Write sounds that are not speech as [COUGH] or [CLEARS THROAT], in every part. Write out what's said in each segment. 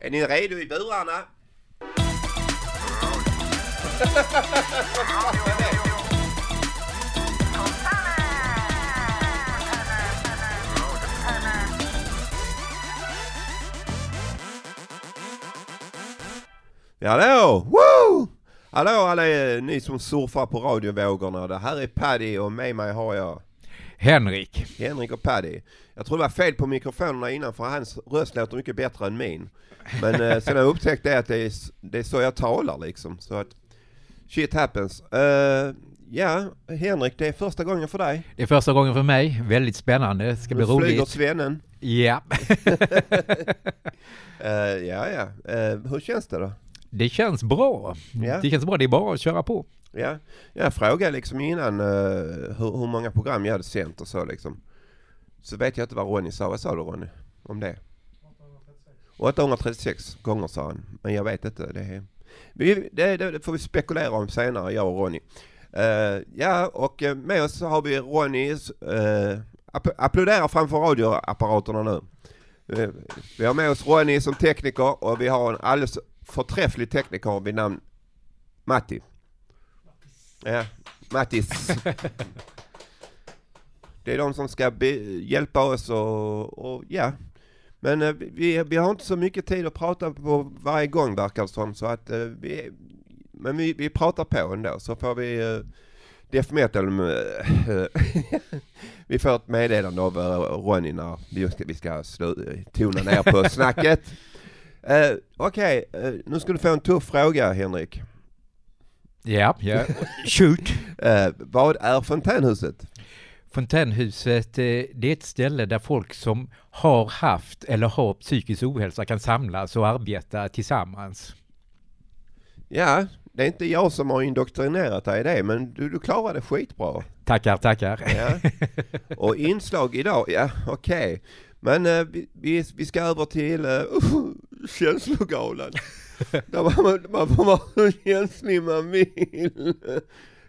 Är ni redo i burarna? Ja, hallå! Woo! Hallå alla ni som surfar på radiovågorna. Det här är Paddy och med mig har jag Henrik. Henrik och Paddy. Jag tror det var fel på mikrofonerna innan för hans röst låter mycket bättre än min. Men eh, sen har jag upptäckt det att det är, det är så jag talar liksom. Så att shit happens. Uh, ja, Henrik det är första gången för dig. Det är första gången för mig. Väldigt spännande. Det ska bli Nu flyger roligt. svennen. Ja. Uh, [LAUGHS] ja, ja. Uh, hur känns det då? Det känns bra. Ja. Det känns bra. Det är bara att köra på. Ja, jag frågade liksom innan uh, hur, hur många program jag hade sänt och så liksom. Så vet jag inte vad Ronny sa. Vad sa du Ronny? Om det? 836 gånger sa han. Men jag vet inte. Det, är, vi, det, det får vi spekulera om senare, jag och Ronny. Uh, ja, och eh, med oss så har vi Ronny. Uh, app applådera framför radioapparaterna nu. Uh, vi har med oss Ronny som tekniker och vi har en alldeles förträfflig tekniker vid namn Matti. Ja, Mattis. [LAUGHS] Det är de som ska hjälpa oss och, och ja. Men eh, vi, vi har inte så mycket tid att prata på varje gång verkar det som. Så att eh, vi, men vi, vi pratar på ändå så får vi uh, Def Metal, uh, [LAUGHS] vi får ett meddelande av Ronny när vi ska, vi ska slu, tona ner på snacket. [LAUGHS] Okej, okay, nu ska du få en tuff fråga Henrik. Ja, ja. [LAUGHS] Shoot! Uh, vad är fontänhuset? Fontänhuset, eh, det är ett ställe där folk som har haft eller har psykisk ohälsa kan samlas och arbeta tillsammans. Ja, det är inte jag som har indoktrinerat dig i det, men du, du klarar det skitbra. Tackar, tackar. Ja. [LAUGHS] Och inslag idag, ja okej. Okay. Men uh, vi, vi ska över till uh, [LAUGHS] känslogalan. Där man, man får vara så känslig man vill.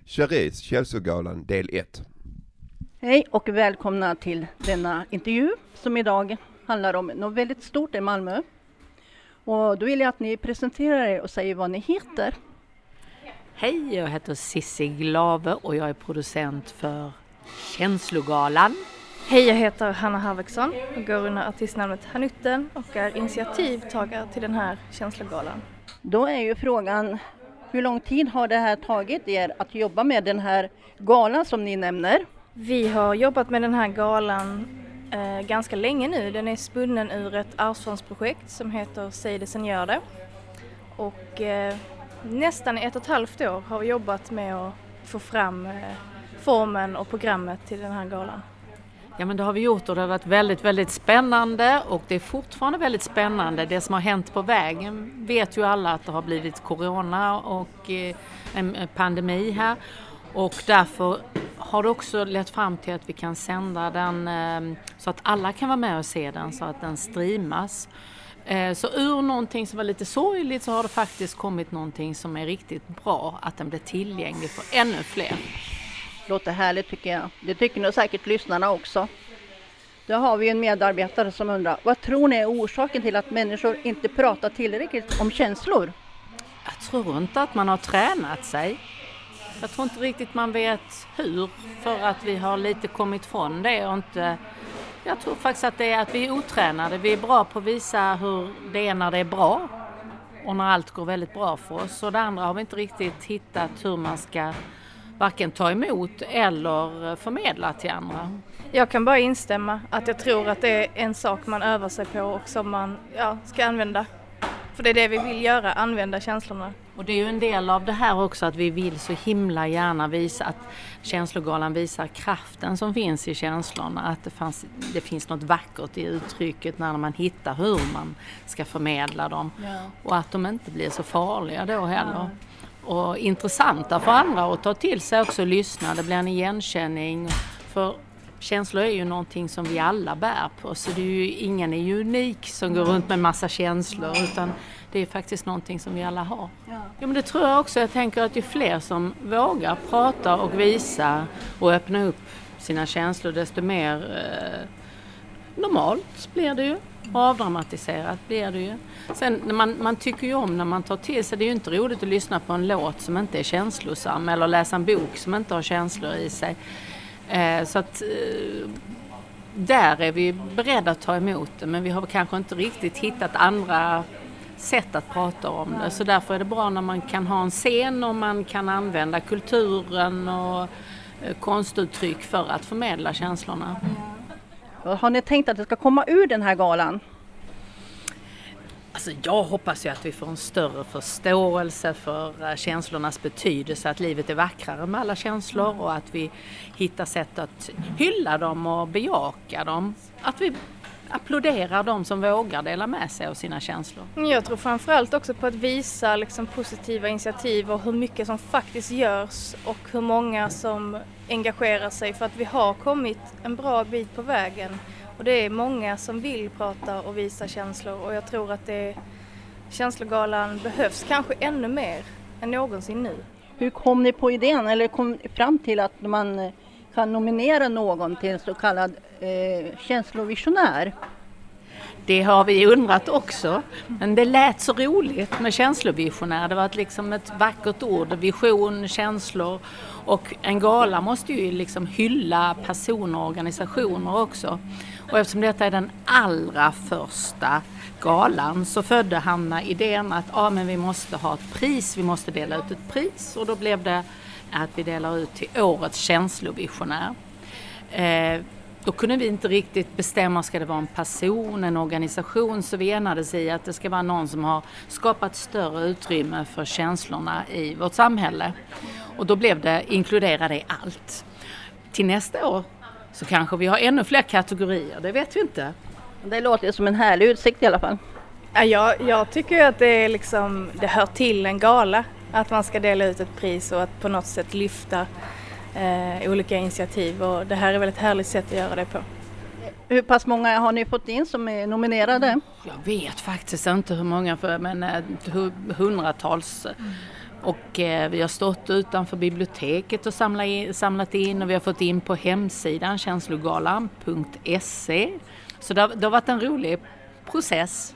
Cherise, känslogalan del 1. Hej och välkomna till denna intervju som idag handlar om något väldigt stort i Malmö. Och då vill jag att ni presenterar er och säger vad ni heter. Hej, jag heter Sissi Glave och jag är producent för Känslogalan. Hej, jag heter Hanna Harviksson och går under artistnamnet Hanutten och är initiativtagare till den här känslogalan. Då är ju frågan, hur lång tid har det här tagit er att jobba med den här galan som ni nämner? Vi har jobbat med den här galan eh, ganska länge nu. Den är spunnen ur ett arvsfondsprojekt som heter Säg det sen gör det. Och eh, nästan ett och ett halvt år har vi jobbat med att få fram eh, formen och programmet till den här galan. Ja men det har vi gjort och det har varit väldigt, väldigt spännande och det är fortfarande väldigt spännande. Det som har hänt på vägen vet ju alla att det har blivit corona och eh, en pandemi här och därför har det också lett fram till att vi kan sända den eh, så att alla kan vara med och se den så att den streamas. Eh, så ur någonting som var lite sorgligt så har det faktiskt kommit någonting som är riktigt bra, att den blir tillgänglig för ännu fler. Låter härligt tycker jag. Det tycker nog säkert lyssnarna också. Då har vi en medarbetare som undrar, vad tror ni är orsaken till att människor inte pratar tillräckligt om känslor? Jag tror inte att man har tränat sig. Jag tror inte riktigt man vet hur, för att vi har lite kommit från det och inte... Jag tror faktiskt att det är att vi är otränade. Vi är bra på att visa hur det är när det är bra och när allt går väldigt bra för oss. Och det andra har vi inte riktigt hittat hur man ska varken ta emot eller förmedla till andra. Jag kan bara instämma att jag tror att det är en sak man övar sig på och som man ja, ska använda. För det är det vi vill göra, använda känslorna. Och det är ju en del av det här också att vi vill så himla gärna visa att känslogalan visar kraften som finns i känslorna. Att det, fanns, det finns något vackert i uttrycket när man hittar hur man ska förmedla dem. Ja. Och att de inte blir så farliga då heller. Ja och intressanta för andra att ta till sig också och lyssna. Det blir en igenkänning. För känslor är ju någonting som vi alla bär på så det är ju, ingen är ju unik som går runt med massa känslor utan det är faktiskt någonting som vi alla har. Ja. ja men det tror jag också. Jag tänker att ju fler som vågar prata och visa och öppna upp sina känslor desto mer eh, normalt blir det ju. Avdramatiserat blir det ju. Sen man, man tycker ju om när man tar till sig, det är ju inte roligt att lyssna på en låt som inte är känslosam eller läsa en bok som inte har känslor i sig. Eh, så att eh, där är vi beredda att ta emot det men vi har kanske inte riktigt hittat andra sätt att prata om det. Så därför är det bra när man kan ha en scen och man kan använda kulturen och eh, konstuttryck för att förmedla känslorna. Mm. Har ni tänkt att det ska komma ur den här galan? Alltså jag hoppas ju att vi får en större förståelse för eh, känslornas betydelse, att livet är vackrare med alla känslor och att vi hittar sätt att hylla dem och bejaka dem. Att vi applåderar de som vågar dela med sig av sina känslor. Jag tror framförallt också på att visa liksom positiva initiativ och hur mycket som faktiskt görs och hur många som engagerar sig för att vi har kommit en bra bit på vägen. Och det är många som vill prata och visa känslor och jag tror att det, känslogalan behövs kanske ännu mer än någonsin nu. Hur kom ni på idén eller kom fram till att man kan nominera någon till så kallad eh, känslovisionär? Det har vi undrat också. Men det lät så roligt med känslovisionär. Det var liksom ett vackert ord. Vision, känslor. Och en gala måste ju liksom hylla personer och organisationer också. Och eftersom detta är den allra första galan så födde Hanna idén att ah, men vi måste ha ett pris, vi måste dela ut ett pris och då blev det att vi delar ut till årets känslovisionär. Eh, då kunde vi inte riktigt bestämma, ska det vara en person, en organisation, så vi enades i att det ska vara någon som har skapat större utrymme för känslorna i vårt samhälle. Och då blev det inkluderade i allt. Till nästa år så kanske vi har ännu fler kategorier, det vet vi inte. Det låter som en härlig utsikt i alla fall. Ja, jag, jag tycker att det, är liksom, det hör till en gala att man ska dela ut ett pris och att på något sätt lyfta eh, olika initiativ och det här är väl ett härligt sätt att göra det på. Hur pass många har ni fått in som är nominerade? Jag vet faktiskt inte hur många, för, men eh, hundratals. Mm. Och eh, vi har stått utanför biblioteket och samlat in, samlat in och vi har fått in på hemsidan känslogalan.se. Så det har, det har varit en rolig process.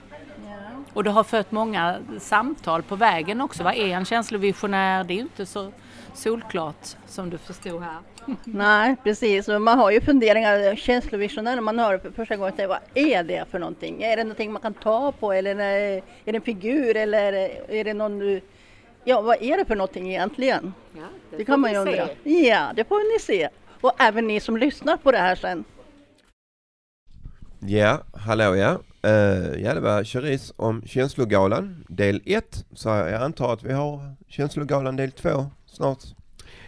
Och det har fött många samtal på vägen också. Vad är en känslovisionär? Det är ju inte så solklart som du förstod här. [LAUGHS] Nej, precis. Man har ju funderingar, känslovisionär, när man hör det första gången, vad är det för någonting? Är det någonting man kan ta på eller är det en figur eller är det någon Ja, vad är det för någonting egentligen? Ja, det, det kan man ju undra. Ja, det får ni se. Och även ni som lyssnar på det här sen. Ja, hallå ja. Uh, ja, det var Cherise om Känslogalan del 1. Så jag antar att vi har Känslogalan del 2 snart.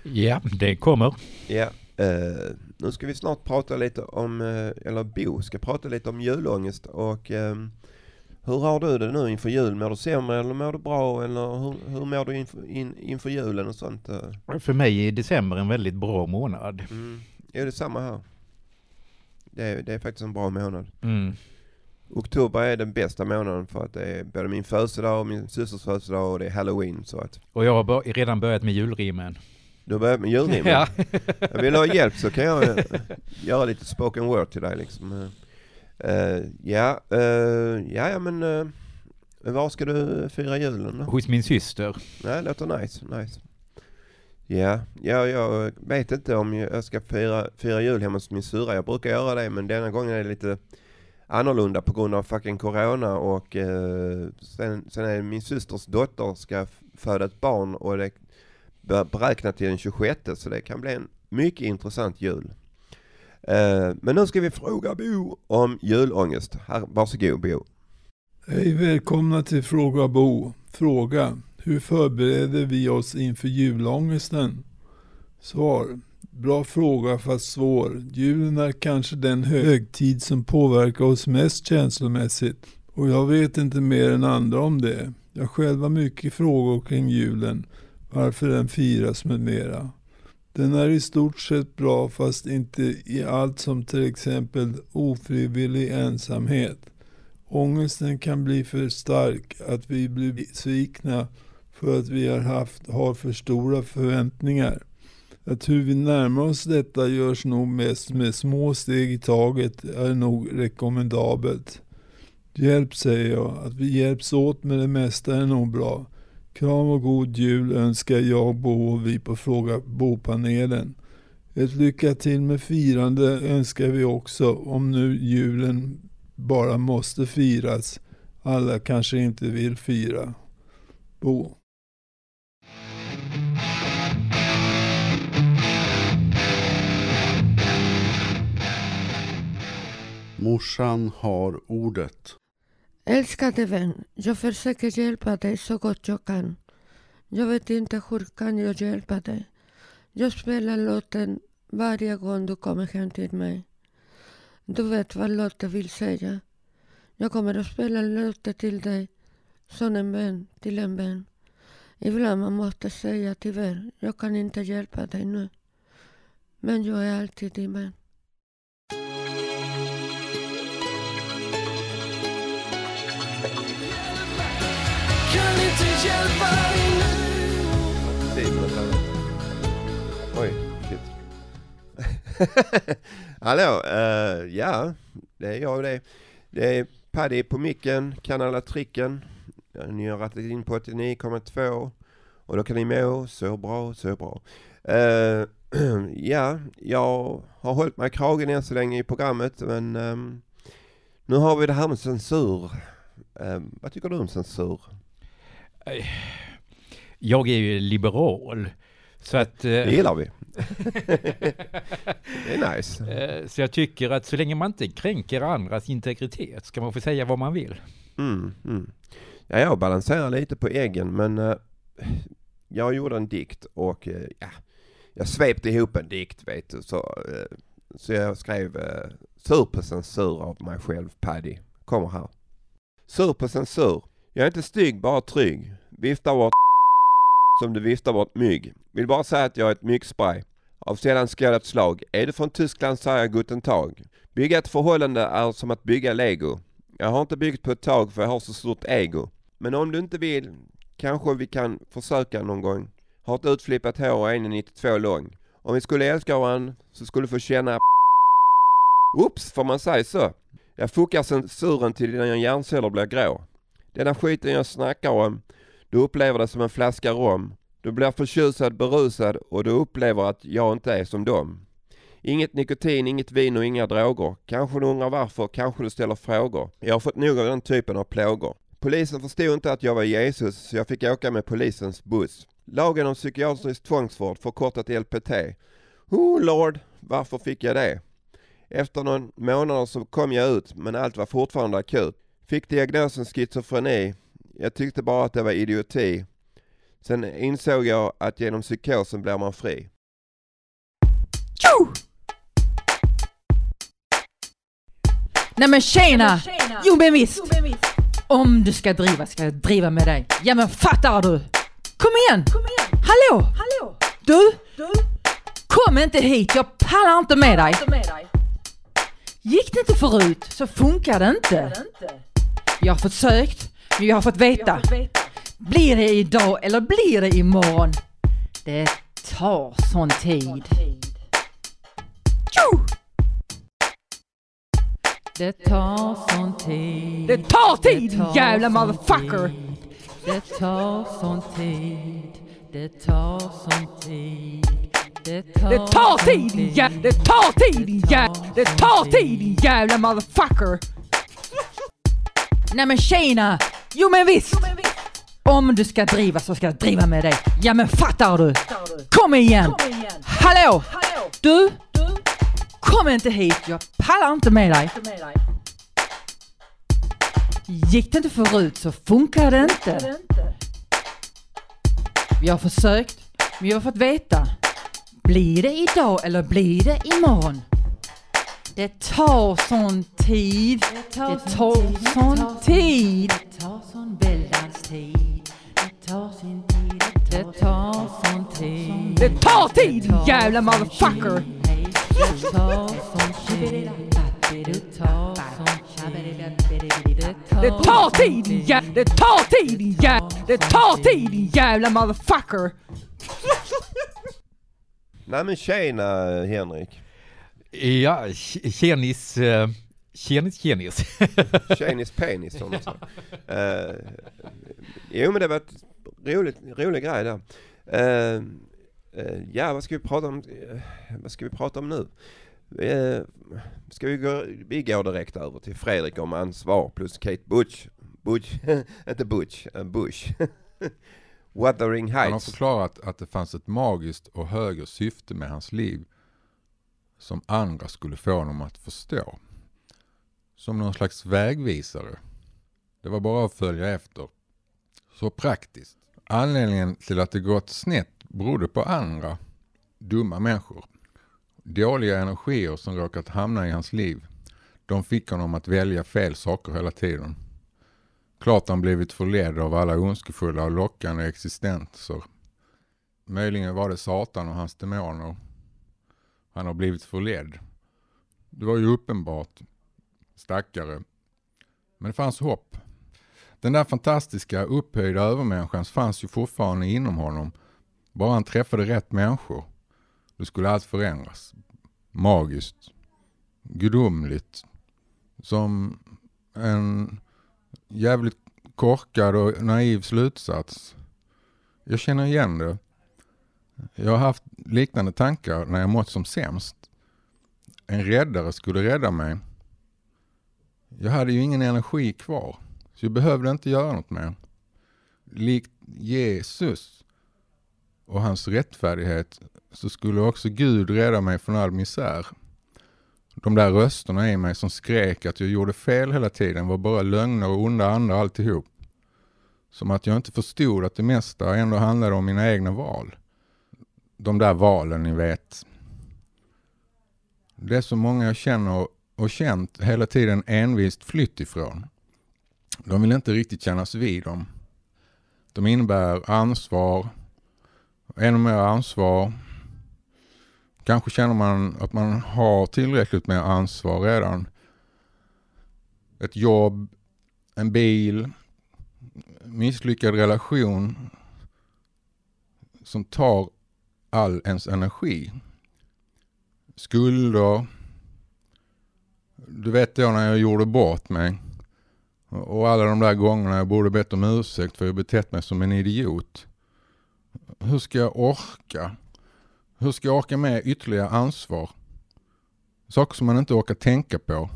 Ja, det kommer. Ja, uh, nu ska vi snart prata lite om, uh, eller Bo ska prata lite om julångest och um, hur har du det nu inför jul? Mår du sämre eller mår du bra? Eller hur, hur mår du inför, in, inför julen och sånt? För mig är december en väldigt bra månad. Mm. Ja, det är samma här. Det är, det är faktiskt en bra månad. Mm. Oktober är den bästa månaden för att det är både min födelsedag och min systers födelsedag och det är halloween. Så att... Och jag har redan börjat med julrimmen. Du har börjat med julrimmen? ja. [LAUGHS] jag vill ha hjälp så kan jag göra lite spoken word till dig liksom. Uh, ja, uh, ja, ja men uh, var ska du fira julen då? Hos min syster. Det låter nice, nice. Ja, ja, jag vet inte om jag ska fira, fira jul hemma hos min syrra. Jag brukar göra det men denna gången är det lite annorlunda på grund av fucking corona och eh, sen, sen är det min systers dotter ska föda ett barn och det är beräknat till den 26 så det kan bli en mycket intressant jul. Eh, men nu ska vi fråga Bo om julångest. Här, varsågod Bo. Hej, välkomna till Fråga Bo. Fråga. Hur förbereder vi oss inför julångesten? Svar. Bra fråga fast svår. Julen är kanske den högtid som påverkar oss mest känslomässigt. Och jag vet inte mer än andra om det. Jag själv har mycket frågor kring julen. Varför den firas med mera. Den är i stort sett bra fast inte i allt som till exempel ofrivillig ensamhet. Ångesten kan bli för stark, att vi blir besvikna för att vi har, haft, har för stora förväntningar. Att hur vi närmar oss detta görs nog mest med små steg i taget är nog rekommendabelt. Hjälp säger jag, att vi hjälps åt med det mesta är nog bra. Kram och god jul önskar jag Bo och vi på Fråga Bo-panelen. Ett lycka till med firande önskar vi också om nu julen bara måste firas. Alla kanske inte vill fira. Bo. Morsan har ordet. Älskade vän, jag försöker hjälpa dig så gott jag kan. Jag vet inte hur kan jag hjälpa dig. Jag spelar låten varje gång du kommer hem till mig. Du vet vad låten vill säga. Jag kommer att spela låten till dig som en vän till en vän. Ibland man måste säga tyvärr, jag kan inte hjälpa dig nu. Men jag är alltid din vän. Oj, shit. [LAUGHS] Hallå, uh, ja, det är jag det. Det är Paddy på micken, kan alla tricken. Ni har rattat in på 89,2 och då kan ni må så bra, så bra. Uh, [CLEARS THROAT] ja, jag har hållit mig i kragen än så länge i programmet men um, nu har vi det här med censur. Uh, vad tycker du om censur? Jag är ju liberal. Så att... Det eh, gillar vi. [LAUGHS] det är nice. eh, Så jag tycker att så länge man inte kränker andras integritet ska man få säga vad man vill. Mm, mm. Ja, jag balanserar lite på äggen men eh, jag gjorde en dikt och eh, ja, jag svepte ihop en dikt vet du. Så, eh, så jag skrev eh, Sur på censur av mig själv, Paddy. Kommer här. Sur på censur. Jag är inte stygg, bara trygg. Viftar bort [LAUGHS] som du viftar bort mygg. Vill bara säga att jag är ett myggspray. Av sällan skådat slag. Är du från Tyskland säger jag guten tag. Bygga ett förhållande är som att bygga lego. Jag har inte byggt på ett tag för jag har så stort ego. Men om du inte vill kanske vi kan försöka någon gång. Har ett utflippat hår och är 1,92 lång. Om vi skulle älska varandra så skulle du få känna [LAUGHS] Oops, får man säga så? Jag fuckar censuren till dina hjärnceller blir grå. Denna skiten jag snackar om, du upplever det som en flaska rom. Du blir förtjusad, berusad och du upplever att jag inte är som dem. Inget nikotin, inget vin och inga droger. Kanske du undrar varför, kanske du ställer frågor. Jag har fått nog av den typen av plågor. Polisen förstod inte att jag var Jesus så jag fick åka med polisens buss. Lagen om psykiatrisk tvångsvård, förkortat LPT. Oh lord, varför fick jag det? Efter någon månad så kom jag ut men allt var fortfarande akut. Fick diagnosen schizofreni. Jag tyckte bara att det var idioti. Sen insåg jag att genom psykosen blir man fri. Nej men tjena! Jo men visst! Om du ska driva ska jag driva med dig. Ja men fattar du? Kom igen! Hallå! Du! Kom inte hit, jag pallar inte med dig. Gick det inte förut så funkar det inte. Jag har försökt, men jag har fått veta. Blir det idag eller blir det imorgon? Det tar sån tid. Det tar sån tid. Det tar tid din jävla motherfucker! Det tar sån tid. Det tar sån tid. Det tar tid din jävla... Det tar tid din jävla... Det tar tid din jävla motherfucker! Nej men tjena! Jo men visst! Om du ska driva så ska jag driva med dig. Ja men fattar du? Kom igen! Hallå! Du! Kom inte hit, jag pallar inte med dig. Gick det inte förut så funkar det inte. Vi har försökt, men vi har fått veta. Blir det idag eller blir det imorgon? Det tar sån tid. Det tar sån tid. Det tar sån väldans tid. Det tar sin tid. Det tar sån tid. Det tar tid jävla motherfucker! Det tar sån tid. Det tar sån tid. Det tar tid din jävla... Det tar tid din jävla... Det tar tid din jävla motherfucker! Nej men tjena Henrik. Ja, tj- tjenis. eh, Tjenis tjenis. Tjenis [LAUGHS] penis som säger. Uh, jo men det var ett roligt, rolig grej där. Uh, uh, ja vad ska vi prata om? Vad ska vi prata om nu? Uh, ska vi gå, vi går direkt över till Fredrik om ansvar plus Kate Butch. Butch, [LAUGHS] inte Butch, Bush. [LAUGHS] Wuthering Heights. Han har förklarat att det fanns ett magiskt och högre syfte med hans liv som andra skulle få honom att förstå. Som någon slags vägvisare. Det var bara att följa efter. Så praktiskt. Anledningen till att det gått snett berodde på andra dumma människor. Dåliga energier som råkat hamna i hans liv. De fick honom att välja fel saker hela tiden. Klart han blivit förledd av alla ondskefulla och lockande existenser. Möjligen var det Satan och hans demoner. Han har blivit förledd. Det var ju uppenbart. Stackare. Men det fanns hopp. Den där fantastiska upphöjda övermänniskan fanns ju fortfarande inom honom. Bara han träffade rätt människor. Då skulle allt förändras. Magiskt. Gudomligt. Som en jävligt korkad och naiv slutsats. Jag känner igen det. Jag har haft liknande tankar när jag mått som sämst. En räddare skulle rädda mig. Jag hade ju ingen energi kvar, så jag behövde inte göra något mer. Likt Jesus och hans rättfärdighet så skulle också Gud rädda mig från all misär. De där rösterna i mig som skrek att jag gjorde fel hela tiden var bara lögner och onda andar alltihop. Som att jag inte förstod att det mesta ändå handlade om mina egna val. De där valen ni vet. Det är så många jag känner och känt hela tiden envist flytt ifrån. De vill inte riktigt kännas vid dem. De innebär ansvar, ännu mer ansvar. Kanske känner man att man har tillräckligt med ansvar redan. Ett jobb, en bil, misslyckad relation som tar all ens energi. Skulder. Du vet då när jag gjorde bort mig. Och alla de där gångerna jag borde bett om ursäkt för jag betett mig som en idiot. Hur ska jag orka? Hur ska jag orka med ytterligare ansvar? Saker som man inte orkar tänka på.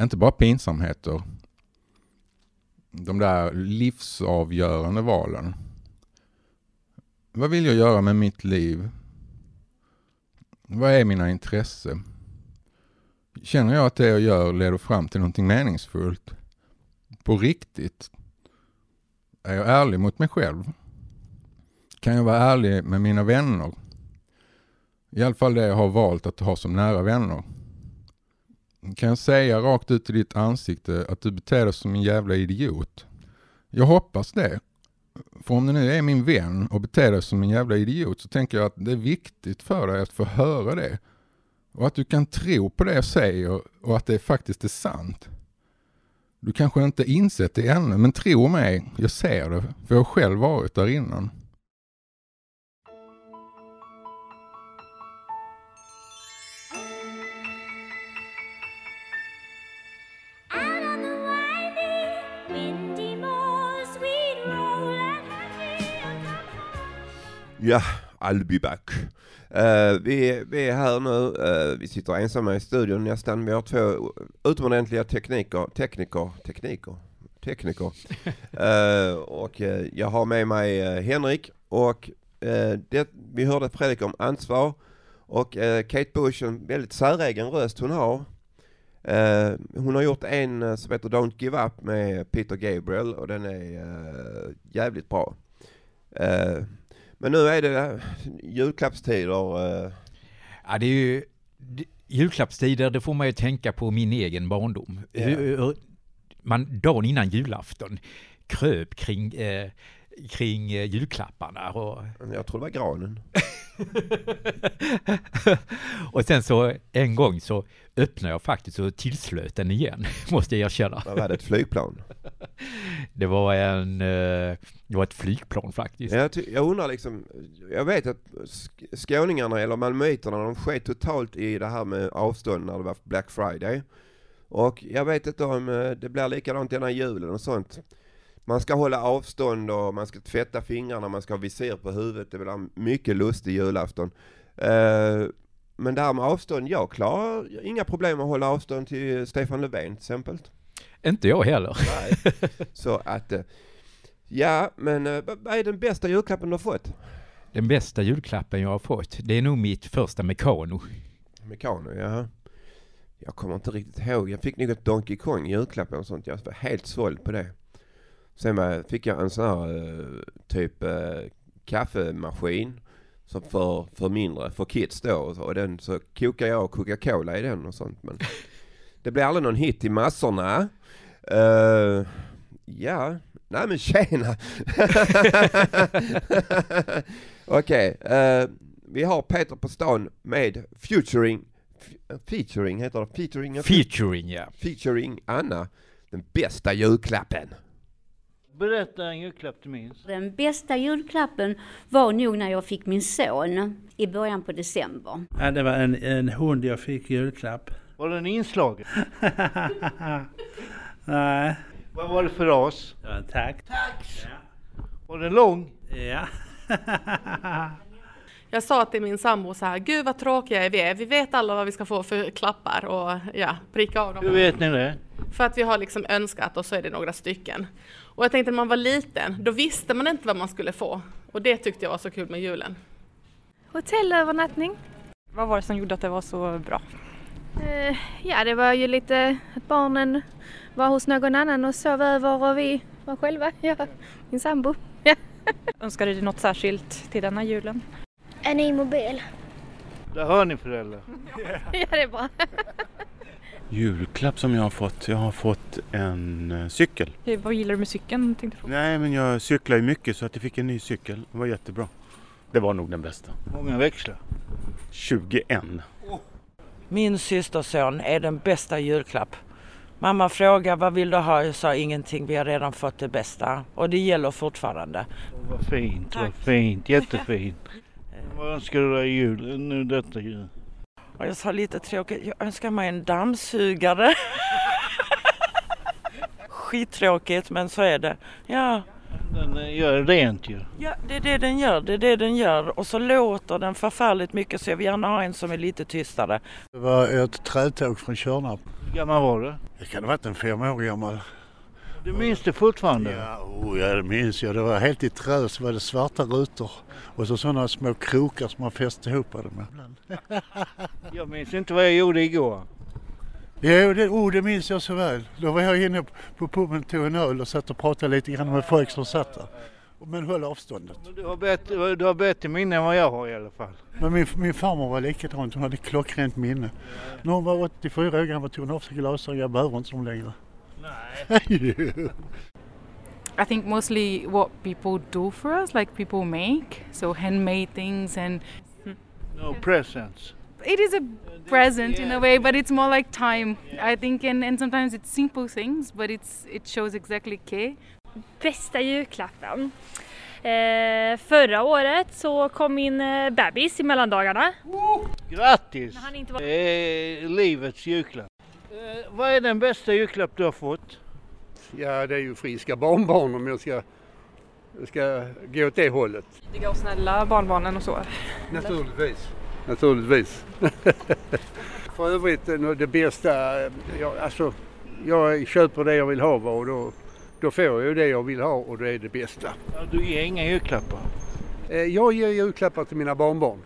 Inte bara pinsamheter. De där livsavgörande valen. Vad vill jag göra med mitt liv? Vad är mina intressen? Känner jag att det jag gör leder fram till någonting meningsfullt? På riktigt? Är jag ärlig mot mig själv? Kan jag vara ärlig med mina vänner? I alla fall det jag har valt att ha som nära vänner. Kan jag säga rakt ut i ditt ansikte att du beter dig som en jävla idiot? Jag hoppas det. För om du nu är min vän och beter dig som en jävla idiot så tänker jag att det är viktigt för dig att få höra det. Och att du kan tro på det jag säger och att det faktiskt är sant. Du kanske inte insett det ännu, men tro mig, jag ser det, för jag har själv varit där innan. Ja, I'll be back. Uh, vi, vi är här nu, uh, vi sitter ensamma i studion nästan. Vi har två utomordentliga tekniker, tekniker, tekniker, tekniker. uh, [LAUGHS] och jag har med mig Henrik och det, vi hörde Fredrik om ansvar och Kate Bush, en väldigt säregen röst hon har. hon har gjort en som heter Don't Give Up med Peter Gabriel och den är jävligt bra. Men nu är det julklappstider. Eh. Ja, det är ju julklappstider, det får man ju tänka på min egen barndom. Yeah. Man dagen innan julafton kröp kring, eh, kring eh, julklapparna. Och... Jag tror det var granen. [LAUGHS] och sen så en gång så öppnade jag faktiskt och tillslöt den igen, [LAUGHS] måste jag erkänna. Vad var det, ett flygplan? [LAUGHS] det var en, eh, det var ett flygplan faktiskt. Jag, jag undrar liksom, jag vet att skåningarna eller malmöiterna, de sket totalt i det här med avstånd när det var Black Friday. Och jag vet inte om eh, det blir likadant denna julen och sånt. Man ska hålla avstånd och man ska tvätta fingrarna, man ska ha visir på huvudet. Det blir mycket lustig julafton. Eh, men det här med avstånd, jag klarar inga problem att hålla avstånd till Stefan Löfven till exempel. Inte jag heller. Nej. [LAUGHS] Så att, eh, ja men eh, vad är den bästa julklappen du har fått? Den bästa julklappen jag har fått, det är nog mitt första Mekano. Mekano, ja. Jag kommer inte riktigt ihåg. Jag fick nog ett Donkey Kong julklapp och sånt. Jag var helt såld på det. Sen fick jag en sån här eh, typ kaffemaskin. Som för, för mindre, för kids då. Och den så kokar jag Coca-Cola i den och sånt. Men [LAUGHS] det blev aldrig någon hit i massorna. Eh, ja, nej men tjena! [LAUGHS] Okej, eh, vi har Peter på stan med featuring, featuring heter det, featuring, Featuring, ja. featuring Anna, den bästa julklappen. Berätta en julklapp du minns. Den bästa julklappen var nog när jag fick min son i början på december. Ja, det var en, en hund jag fick i julklapp. Var den inslagen? [LAUGHS] Nej. Vad var det för ras? Ja, en tack. Tax! Var den lång? Ja. [LAUGHS] Jag sa till min sambo så här, gud vad tråkiga vi är. Vi vet alla vad vi ska få för klappar och ja, pricka av dem. Hur vet ni det? För att vi har liksom önskat och så är det några stycken. Och jag tänkte när man var liten, då visste man inte vad man skulle få. Och det tyckte jag var så kul med julen. Hotellövernattning. Vad var det som gjorde att det var så bra? Eh, ja, det var ju lite att barnen var hos någon annan och sov över och vi var själva. [LAUGHS] Ja, min sambo. Ja. Önskar du dig något särskilt till denna julen? En ny mobil. Där hör ni föräldrar. [LAUGHS] ja, det är bra. [LAUGHS] Julklapp som jag har fått? Jag har fått en eh, cykel. Hur- Vad gillar du med cykeln? Tänkte jag fråga. Nej, men jag cyklar ju mycket så att jag fick en ny cykel. Det var jättebra. Det var nog den bästa. Många växlar. 21. Min systerson är den bästa julklapp. Mamma frågade vad vill du ha? Jag sa ingenting, vi har redan fått det bästa. Och det gäller fortfarande. Vad fint, vad fint, jättefint. [LAUGHS] Vad önskar du dig i jul, nu detta jul? Och jag sa lite tråkigt, jag önskar mig en dammsugare. [LAUGHS] Skittråkigt men så är det. Ja, Den eh, gör rent ju. ja, det är det den gör, det är det den gör. Och så låter den förfärligt mycket så jag vill gärna ha en som är lite tystare. Det var ett trätåg från Tjörnarp. Hur gammal var du? Det kan ha varit en fem år gammal. Du minns det fortfarande? Ja, oh, ja, det minns jag. Det var helt i trä så var det svarta rutor och så sådana små krokar som man fäste ihop det med. Jag minns inte vad jag gjorde igår. Jo, det, oh, det minns jag så väl. Då var jag inne på puben och tog en öl och satt och pratade lite grann med folk som satt där. Men höll avståndet. Du har, bättre, du har bättre minne än vad jag har i alla fall. Men min, min farmor var likadant. Hon hade klockrent minne. När hon var 84 år gammal tog hon av sig glasögonen. Jag behöver inte dem längre. Nej. [LAUGHS] I think mostly what people do for us, like people make, so handmade things, and No presents. it is a present in a way, but it's more like time. I think, and, and sometimes it's simple things, but it's it shows exactly care. Bästa julklappen? Eh, förra året så kom min eh, bebis i mellandagarna. Grattis! han inte var- är livets julklapp. Eh, vad är den bästa julklapp du har fått? Ja, det är ju friska barnbarn om jag ska, jag ska gå åt det hållet. Tidiga och snälla barnbarnen och så. Naturligtvis. Naturligtvis. [LAUGHS] För övrigt, eh, det bästa, eh, jag, alltså, jag köper det jag vill ha och då, då får jag ju det jag vill ha och det är det bästa. Ja, du ger inga julklappar? Eh, Jag ger julklappar till mina barnbarn.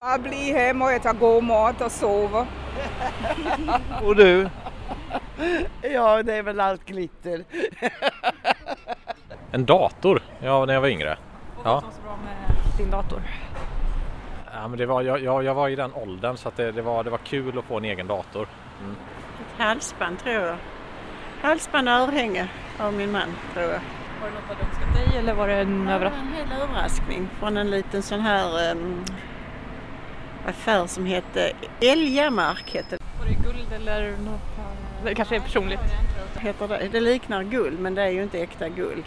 Jag blir hem och äter god mat och sover. [LAUGHS] Och du? Ja, det är väl allt glitter. En dator, ja när jag var yngre. Ja. Så bra med din dator. Ja, men det var, jag, jag, jag var i den åldern så att det, det, var, det var kul att få en egen dator. Mm. Halsband tror jag. Halsband och örhänge av min man tror jag. Var det något du önskat dig eller var det en Ja, överraskning? en hel överraskning från en liten sån här um, affär som hette Älgamark. Hette. Var det guld eller något? Det kanske är personligt. Heter det. det liknar guld men det är ju inte äkta guld.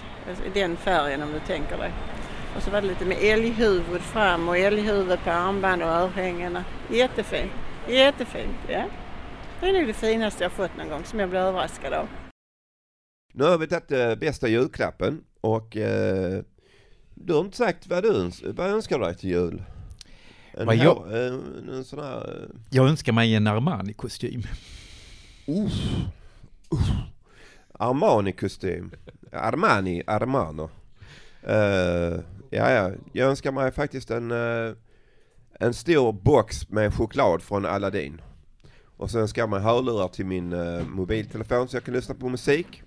Den färgen om du tänker dig. Och så var det lite med älghuvud fram och älghuvud på armband och örhängena. Jättefint. Jättefint, ja. Det är nog det finaste jag fått någon gång som jag blev överraskad av. Nu har vi tagit eh, bästa julklappen och eh, du har inte sagt vad du öns vad önskar dig till jul? En, Vad jag- hår- en, en sån här... eh, Jag önskar mig en Armani-kostym. Uff. Uff. Armani-kostym. Armani, Armano. Eh, ja, ja, jag önskar mig faktiskt en, eh, en stor box med choklad från Aladdin. Och så önskar jag mig hörlurar till min eh, mobiltelefon så jag kan lyssna på musik.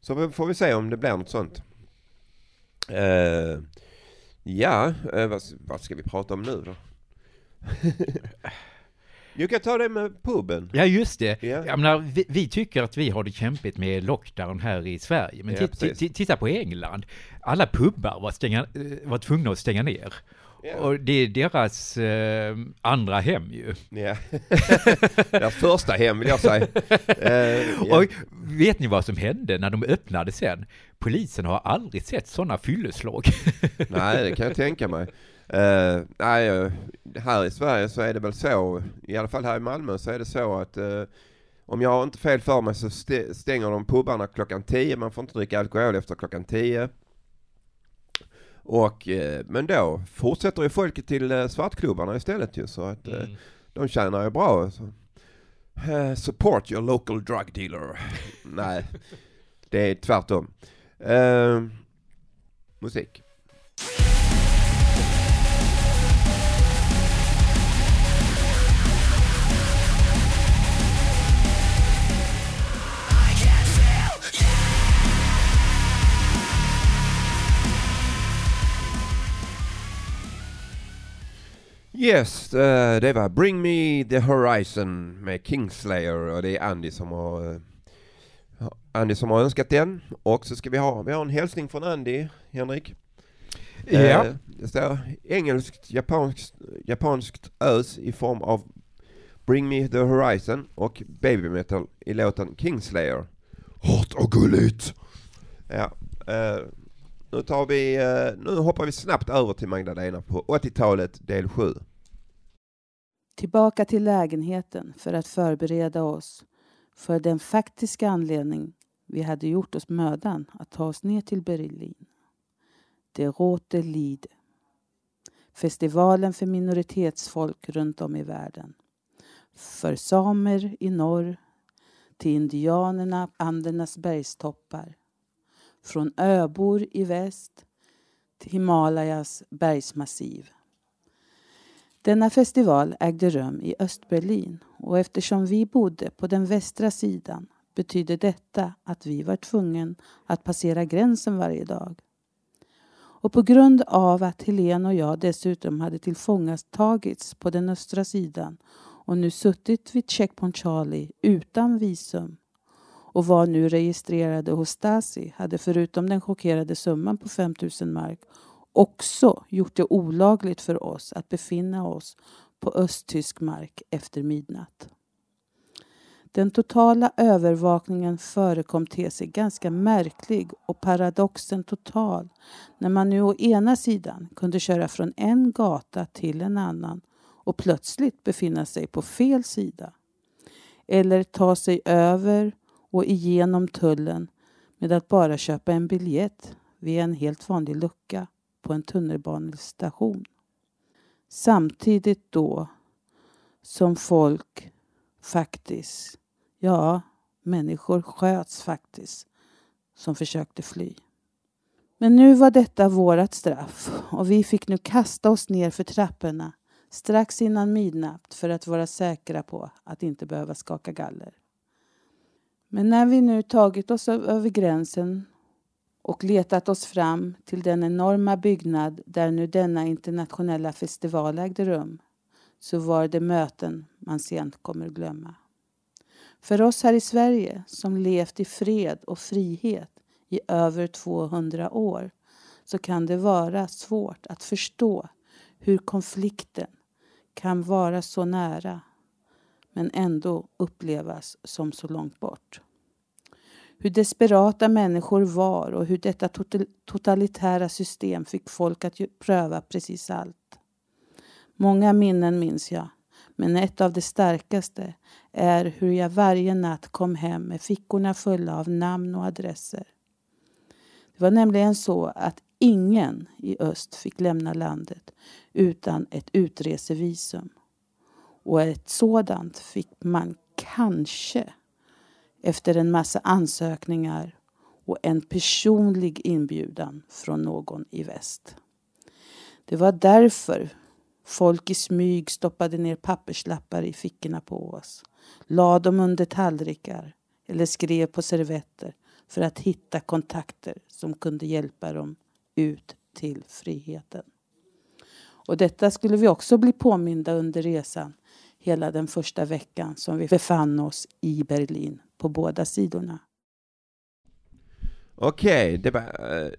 Så får vi se om det blir något sånt. Uh, ja, uh, vad, vad ska vi prata om nu då? [LAUGHS] Du kan ta det med puben. Ja, just det. Ja. Jag menar, vi, vi tycker att vi har det kämpigt med lockdown här i Sverige. Men ti- titta på England. Alla pubbar var, stänga, eh, var tvungna att stänga ner. Och det är deras eh, andra hem ju. Ja. [LAUGHS] Deras första hem vill jag säga. [LAUGHS] Ja. Och vet ni vad som hände när de öppnade sen? Polisen har aldrig sett sådana fylleslag. Nej, det kan jag tänka mig. Eh, nej, eh, här i Sverige så är det väl så, i alla fall här i Malmö så är det så att eh, om jag har inte fel för mig så st- stänger de pubarna klockan 10, man får inte dricka alkohol efter klockan 10. Och, men då fortsätter ju folket till svartklubbarna istället ju så att eh, de tjänar ju bra. Så. Support your local drug dealer. Nej, det är tvärtom. Musik. Yes, eh, det var Bring Me The Horizon med Kingslayer och det är Andy som har eh, Andy som har önskat den. Och så ska vi ha, vi har en hälsning från Andy, Henrik. Ja. Eh, Det står engelskt, japanskt, japanskt ös i form av Bring Me The Horizon och Baby Metal i låten Kingslayer. Hårt och gulligt! Ja, eh, nu tar vi, eh, nu hoppar vi snabbt över till Magdalena på 80-talet del 7. Tillbaka till lägenheten för att förbereda oss för den faktiska anledning vi hade gjort oss mödan att ta oss ner till Berlin. Det Rote Lied. Festivalen för minoritetsfolk runt om i världen. För samer i norr till indianerna Andernas bergstoppar. Från öbor i väst till Himalayas bergsmassiv. Denna festival ägde rum i Östberlin och eftersom vi bodde på den västra sidan betydde detta att vi var tvungna att passera gränsen varje dag. Och på grund av att Helene och jag dessutom hade tillfångatagits på den östra sidan och nu suttit vid Checkpoint Charlie utan visum och var nu registrerade hos Stasi hade förutom den chockerade summan på 5000 mark också gjort det olagligt för oss att befinna oss på östtysk mark efter midnatt. Den totala övervakningen förekom te sig ganska märklig och paradoxen total när man nu å ena sidan kunde köra från en gata till en annan och plötsligt befinna sig på fel sida. Eller ta sig över och igenom tullen med att bara köpa en biljett vid en helt vanlig lucka på en tunnelbanestation. Samtidigt då som folk faktiskt, ja, människor sköts faktiskt som försökte fly. Men nu var detta vårat straff och vi fick nu kasta oss ner för trapporna strax innan midnatt för att vara säkra på att inte behöva skaka galler. Men när vi nu tagit oss över gränsen och letat oss fram till den enorma byggnad där nu denna internationella festival ägde rum så var det möten man sent kommer glömma. För oss här i Sverige som levt i fred och frihet i över 200 år så kan det vara svårt att förstå hur konflikten kan vara så nära men ändå upplevas som så långt bort. Hur desperata människor var och hur detta totalitära system fick folk att pröva precis allt. Många minnen minns jag, Men ett av de starkaste är hur jag varje natt kom hem med fickorna fulla av namn och adresser. Det var nämligen så att ingen i öst fick lämna landet utan ett utresevisum. Och ett sådant fick man kanske efter en massa ansökningar och en personlig inbjudan från någon i väst. Det var därför folk i smyg stoppade ner papperslappar i fickorna på oss, la dem under tallrikar eller skrev på servetter för att hitta kontakter som kunde hjälpa dem ut till friheten. Och detta skulle vi också bli påminda under resan hela den första veckan som vi befann oss i Berlin på båda sidorna. Okej, det, var, eh,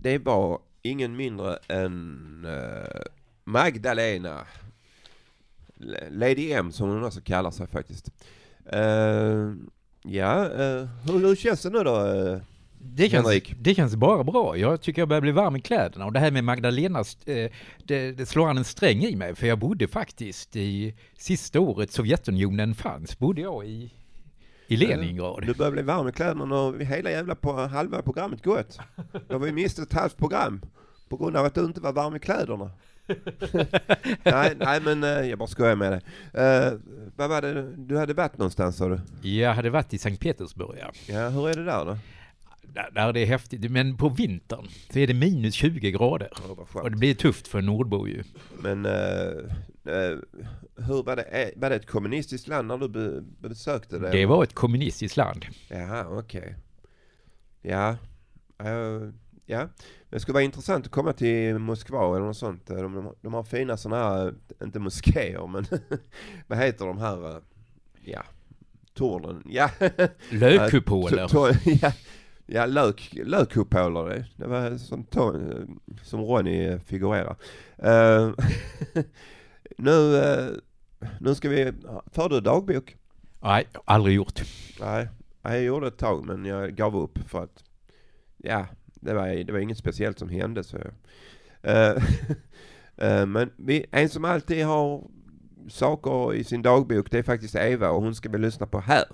det var ingen mindre än eh, Magdalena. Lady M som hon också kallar sig faktiskt. Eh, ja, hur, hur känns det nu då? Det känns, det känns bara bra. Jag tycker jag börjar bli varm i kläderna. Och det här med Magdalenas, eh, det, det slår an en sträng i mig. För jag bodde faktiskt i, sista året Sovjetunionen fanns, bodde jag i, i Leningrad. Du börjar bli varm i kläderna och hela jävla på halva programmet gått. Då har vi mist ett halvt program på grund av att du inte var varm i kläderna. [LAUGHS] nej, nej men eh, jag bara skojar med dig. Eh, vad var det, du hade varit någonstans sa du? Jag hade varit i Sankt Petersburg, ja. Ja, hur är det där då? Där, det är häftigt, men på vintern så är det minus 20 grader. och det blir tufft för en nordbo ju. Men eh, hur var det, eh, var det ett kommunistiskt land när du be, besökte det? Det var ett kommunistiskt land. Jaha, okej. Ja, eh, ja. Det skulle vara intressant att komma till Moskva eller något sånt. De, de, de har fina sådana här, inte moskéer men [LAUGHS] vad heter de här, eh, ja, tornen, ja. Lökkupoler. [LAUGHS] Ja, ja, lök, lökkupoler, det, det var som, to- som Ronny figurerar. Eh, [LAUGHS] nu, eh, nu ska vi, för du dagbok? Nej, aldrig gjort. Nej, jag gjorde ett tag men jag gav upp för att, ja, det var, det var inget speciellt som hände så. Eh, [LAUGHS] eh, men vi, en som alltid har saker i sin dagbok det är faktiskt Eva och hon ska vi lyssna på här.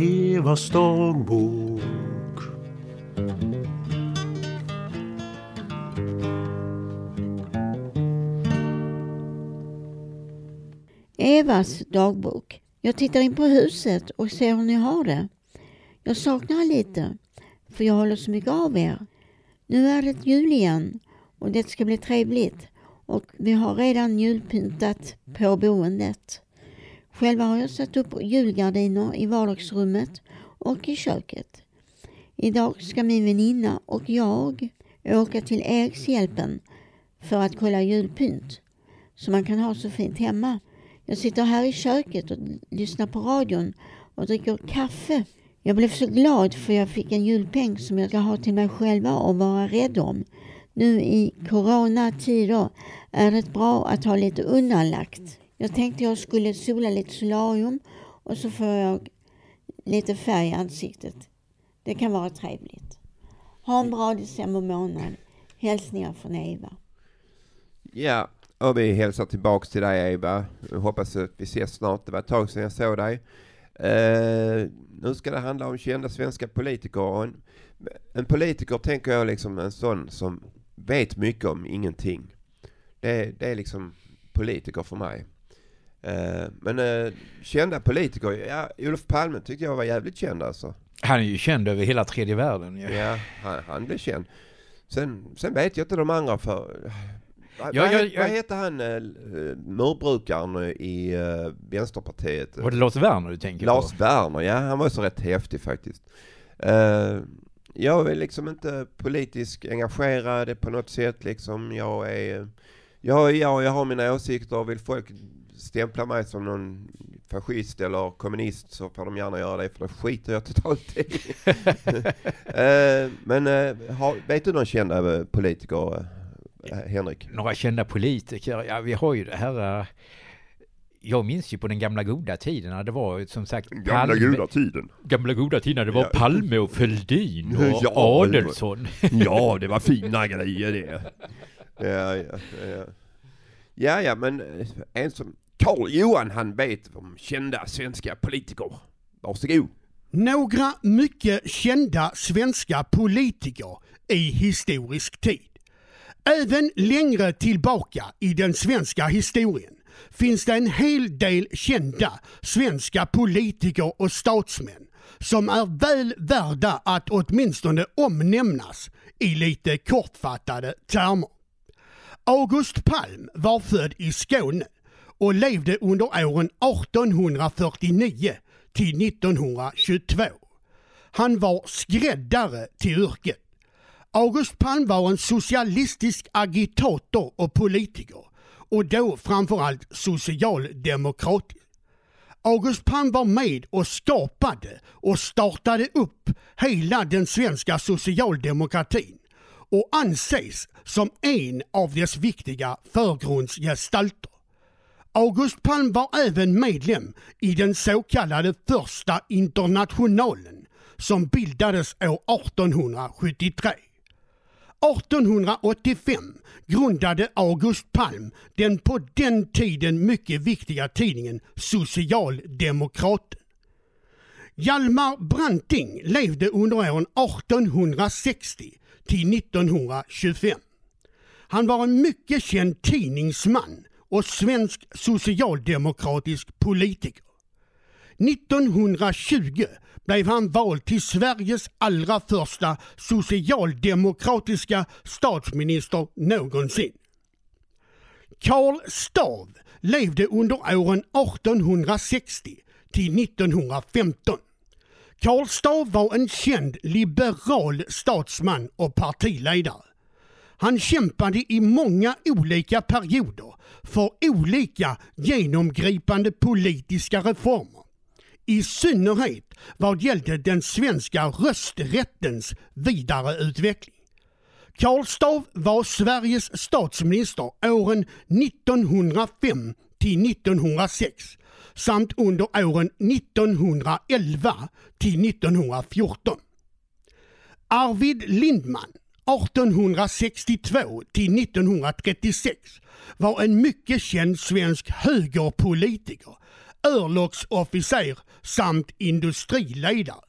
Evas dagbok Evas dagbok. Jag tittar in på huset och ser hur ni har det. Jag saknar er lite, för jag håller så mycket av er. Nu är det jul igen och det ska bli trevligt och vi har redan julpyntat på boendet. Själva har jag satt upp julgardiner i vardagsrummet och i köket. Idag ska min väninna och jag åka till Erikshjälpen för att kolla julpynt som man kan ha så fint hemma. Jag sitter här i köket och lyssnar på radion och dricker kaffe. Jag blev så glad för jag fick en julpeng som jag ska ha till mig själva och vara rädd om. Nu i coronatider är det bra att ha lite undanlagt. Jag tänkte jag skulle sola lite solarium och så får jag lite färg i ansiktet. Det kan vara trevligt. Ha en bra december månad. Hälsningar från Eva. Ja, och vi hälsar tillbaks till dig Eva. Jag hoppas att vi ses snart. Det var ett tag sedan jag såg dig. Uh, nu ska det handla om kända svenska politiker. En, en politiker tänker jag liksom en sån som vet mycket om ingenting. Det, det är liksom politiker för mig. Eh, men eh, kända politiker, ja, Olof Palme tyckte jag var jävligt känd alltså. Han är ju känd över hela tredje världen. Ja. Ja, han, han blev känd. Sen, sen vet jag inte de andra för... Ja, vad, jag- he- vad jag- heter han uh, murbrukaren i Vänsterpartiet? Var det Lars Werner du tänker Lars på? Werner, ja han var så rätt häftig faktiskt. Eh, jag är liksom inte politiskt engagerad på något sätt liksom. Jag är, jag, jag, jag har mina åsikter och vill folk stämpla mig som någon fascist eller kommunist så får de gärna göra det för det skiter jag totalt i. [LAUGHS] Eh, men eh, har, vet du någon kända eh, politiker, eh, Henrik? Några kända politiker, ja vi har ju det här... jag minns ju på den gamla goda tiden när det var som sagt Gamla goda tiden. Gamla goda tiden när det var Ja. Palme och Fälldin och [LAUGHS] Ja, Adelsson. [LAUGHS] Ja, det var fina grejer det. Ja, ja, ja. Ja, ja, men en som Karl Johan han vet om kända svenska politiker. Varsågod. Några mycket kända svenska politiker i historisk tid. Även längre tillbaka i den svenska historien finns det en hel del kända svenska politiker och statsmän som är väl värda att åtminstone omnämnas i lite kortfattade termer. August Palm var född i Skåne och levde under åren 1849 till 1922. Han var skräddare till yrket. August Palm var en socialistisk agitator och politiker och då framförallt socialdemokrat. August Palm var med och skapade och startade upp hela den svenska socialdemokratin och anses som en av dess viktiga förgrundsgestalter. August Palm var även medlem i den så kallade första internationalen som bildades år 1873. 1885 grundade August Palm den på den tiden mycket viktiga tidningen Socialdemokraten. Hjalmar Branting levde under åren 1860 till 1925. Han var en mycket känd tidningsman och svensk socialdemokratisk politiker. 1920 blev han vald till Sveriges allra första socialdemokratiska statsminister någonsin. Karl Stav levde under åren 1860 till 1915. Karl Stav var en känd liberal statsman och partiledare. Han kämpade i många olika perioder för olika genomgripande politiska reformer. I synnerhet vad gällde den svenska rösträttens vidareutveckling. Karl Stav var Sveriges statsminister åren 1905 till 1906 samt under åren 1911 till 1914. Arvid Lindman 1862 till 1936 var en mycket känd svensk högerpolitiker, örlogsofficer samt industriledare.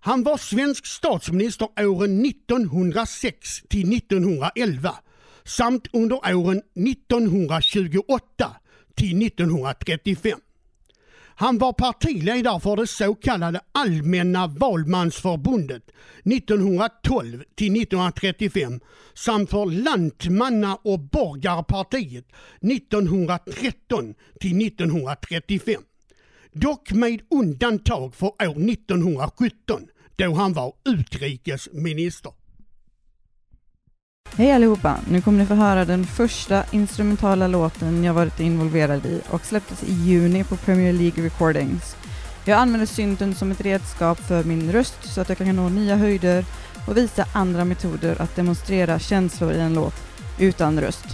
Han var svensk statsminister åren 1906 till 1911 samt under åren 1928 till 1935. Han var partiledare för det så kallade Allmänna valmansförbundet 1912 till 1935 samt för Lantmanna och borgarpartiet 1913 till 1935. Dock med undantag för år 1917 då han var utrikesminister. Hej allihopa! Nu kommer ni få höra den första instrumentala låten jag varit involverad i och släpptes i juni på Premier League Recordings. Jag använder synten som ett redskap för min röst så att jag kan nå nya höjder och visa andra metoder att demonstrera känslor i en låt utan röst.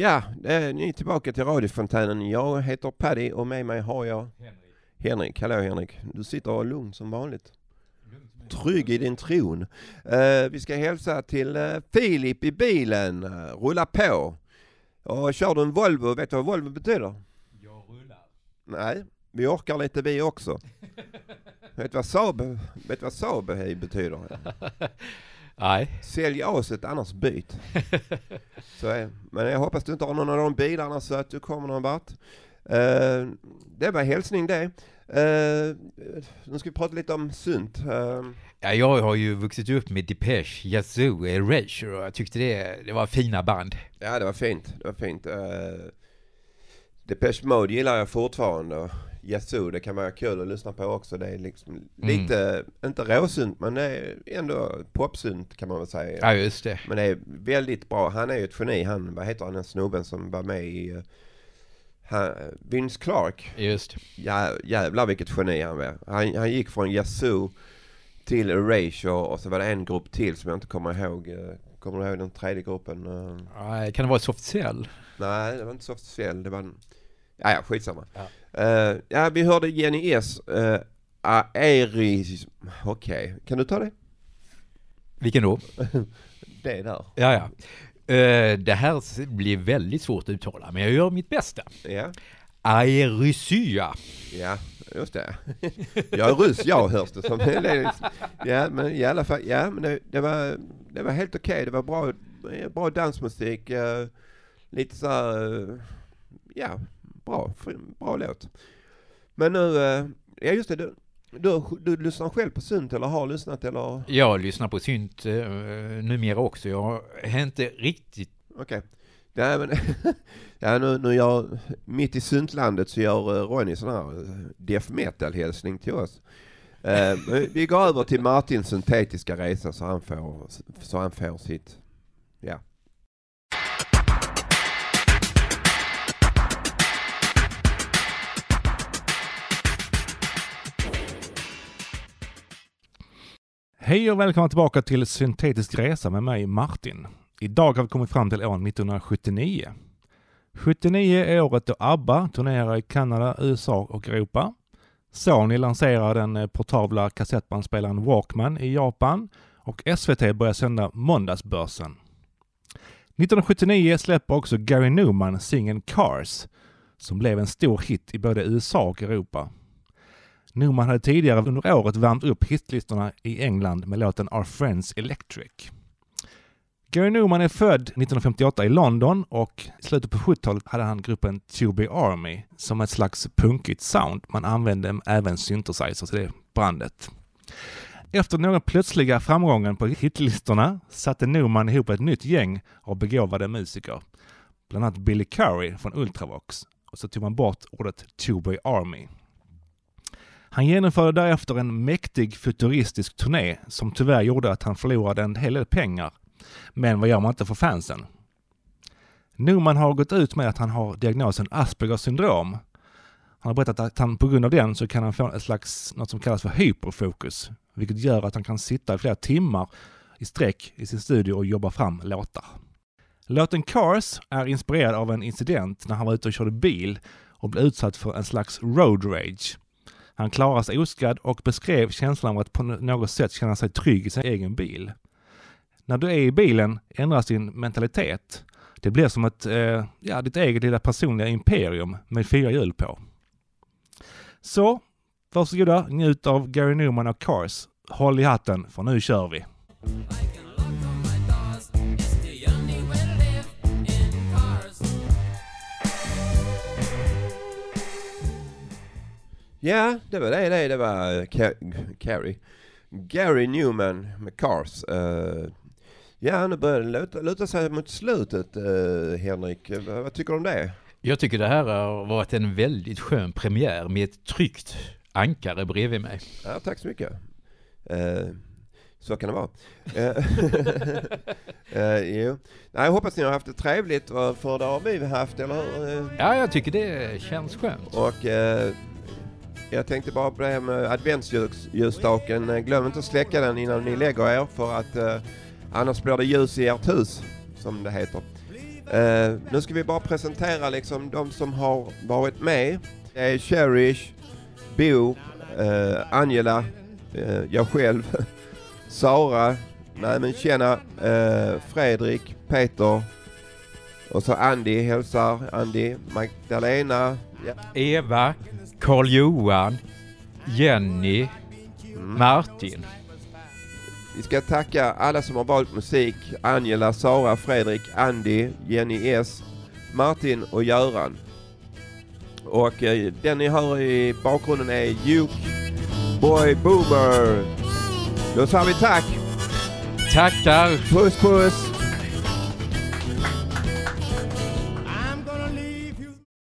Ja, eh, ni är tillbaka till radiofontänen. Jag heter Paddy och med mig har jag Henrik. Hallå Henrik. Du sitter lugn som vanligt. Trygg i din tron. Eh, vi ska hälsa till eh, Filip i bilen. Rulla på. Och kör du en Volvo, vet du vad Volvo betyder? Jag rullar. Nej, vi orkar lite vi också. [LAUGHS] vet du vad Saab, vet du vad Saab betyder? [LAUGHS] Nej. Sälj aset annars byt. så, eh, men jag hoppas du inte har någon av de bilarna så att du kommer någon vart. Uh, det var hälsning det. Uh, nu ska vi prata lite om synt. Uh, Ja, jag har ju vuxit upp med Depeche, Yazoo, Erasure och jag tyckte det, det var fina band. Ja, det var fint. Det var fint. Depeche Mode gillar jag fortfarande. Yazoo, det kan vara kul att lyssna på också. Det är liksom lite, inte råsynt, men det är ändå popsynt kan man väl säga. Ja, just det. Men det är väldigt bra. Han är ju ett geni. Han, vad heter han, den snubben som var med i uh, han, Vince Clark. Just. Ja, jävlar vilket geni han var. Han, han gick från Yazoo till Erasure och så var det en grupp till som jag inte kommer ihåg. Eh, Kommer du ihåg den tredje gruppen? Eh, Nej, kan det vara Soft Cell? Nej, det var inte Soft Cell. Det var en... Ja, ja, skitsamma. Ja. Uh, ja, vi hörde Jenny S. Uh, Aeris... Okej, okay. kan du ta det? Vilken då? [LAUGHS] det där. Ja, ja. Uh, det här blir väldigt svårt att uttala, men jag gör mitt bästa. Ja. Aerysya. Ja, just det. [LAUGHS] Jag är ryss, jag hörs det som. Ja, men i alla fall, ja, men det, det var, det var helt okej. Okay. Det var bra, bra dansmusik. Uh, lite så här, ja, bra, bra låt. Men nu, ja just det, du, du, du lyssnar själv på synt eller har lyssnat eller? Jag lyssnar på synt uh, numera också. Jag är inte riktigt... Okej. Okay. Ja, men, [LAUGHS] ja, nu, nu gör, mitt i syntlandet så gör uh, Ronny sån här death metal hälsning till oss. Uh, vi går över till Martins syntetiska resa så han får, så han får sitt, Hej och välkomna tillbaka till Syntetisk resa med mig Martin. Idag har vi kommit fram till år 1979. 79 är året då ABBA turnerar i Kanada, USA och Europa. Sony lanserar den eh, portabla kassettbandspelaren Walkman i Japan och SVT börjar sända Måndagsbörsen. 1979 släpper också Gary Newman singeln Cars som blev en stor hit i både USA och Europa. Newman hade tidigare under året värmt upp hitlistorna i England med låten Our Friends Electric. Gary Newman är född 1958 i London och i slutet på 70-talet hade han gruppen Tuby Army som ett slags punkigt sound. Man använde även synthesizers i det brandet. Efter några plötsliga framgången på hitlistorna satte Newman ihop ett nytt gäng av begåvade musiker. Bland annat Billy Curry från Ultravox. Och så tog man bort ordet Tuby Army. Han genomförde därefter en mäktig futuristisk turné som tyvärr gjorde att han förlorade en hel del pengar. Men vad gör man inte för fansen? Newman har gått ut med att han har diagnosen Aspergers syndrom. Han har berättat att han på grund av den så kan han få ett slags, något som kallas för hyperfokus, vilket gör att han kan sitta i flera timmar i sträck i sin studio och jobba fram låtar. Låten Cars är inspirerad av en incident när han var ute och körde bil och blev utsatt för en slags road rage. Han klarade sig oskadd och beskrev känslan av att på något sätt känna sig trygg i sin egen bil. När du är i bilen ändras din mentalitet. Det blir som ett, eh, ja, ditt eget lilla personliga imperium med fyra hjul på. Så, varsågoda, njut av Gary Newman och Cars. Håll i hatten, för nu kör vi! Ja, det var det, det, det var Carrie. Gary Newman med Cars. Uh, ja, nu börjar det luta, luta sig mot slutet, uh, Henrik. Uh, vad tycker du om det? Jag tycker det här har varit en väldigt skön premiär med ett tryggt ankare bredvid mig. Ja, tack så mycket. så kan det vara. [LAUGHS] [LAUGHS] jo. Nej, jag hoppas ni har haft det trevligt, för det har vi haft, eller hur? Ja, jag tycker det känns skönt. Och jag tänkte bara på det här med adventsljusstaken. Glöm inte att släcka den innan ni lägger er för att eh, annars blir det ljus i ert hus, som det heter. Eh, nu ska vi bara presentera liksom de som har varit med. Det är Cherish, Bo, eh, Angela, eh, jag själv, [LAUGHS] Sara, nej men tjena, eh, Fredrik, Peter och så Andy hälsar, Andy, Magdalena, ja. Eva, Karl-Johan, Jenny, Martin. Vi ska tacka alla som har valt musik. Angela, Sara, Fredrik, Andy, Jenny S, Martin och Göran. Och eh, den ni hör i bakgrunden är Juke Boy Boomer. Då säger vi tack. Tackar. Puss puss.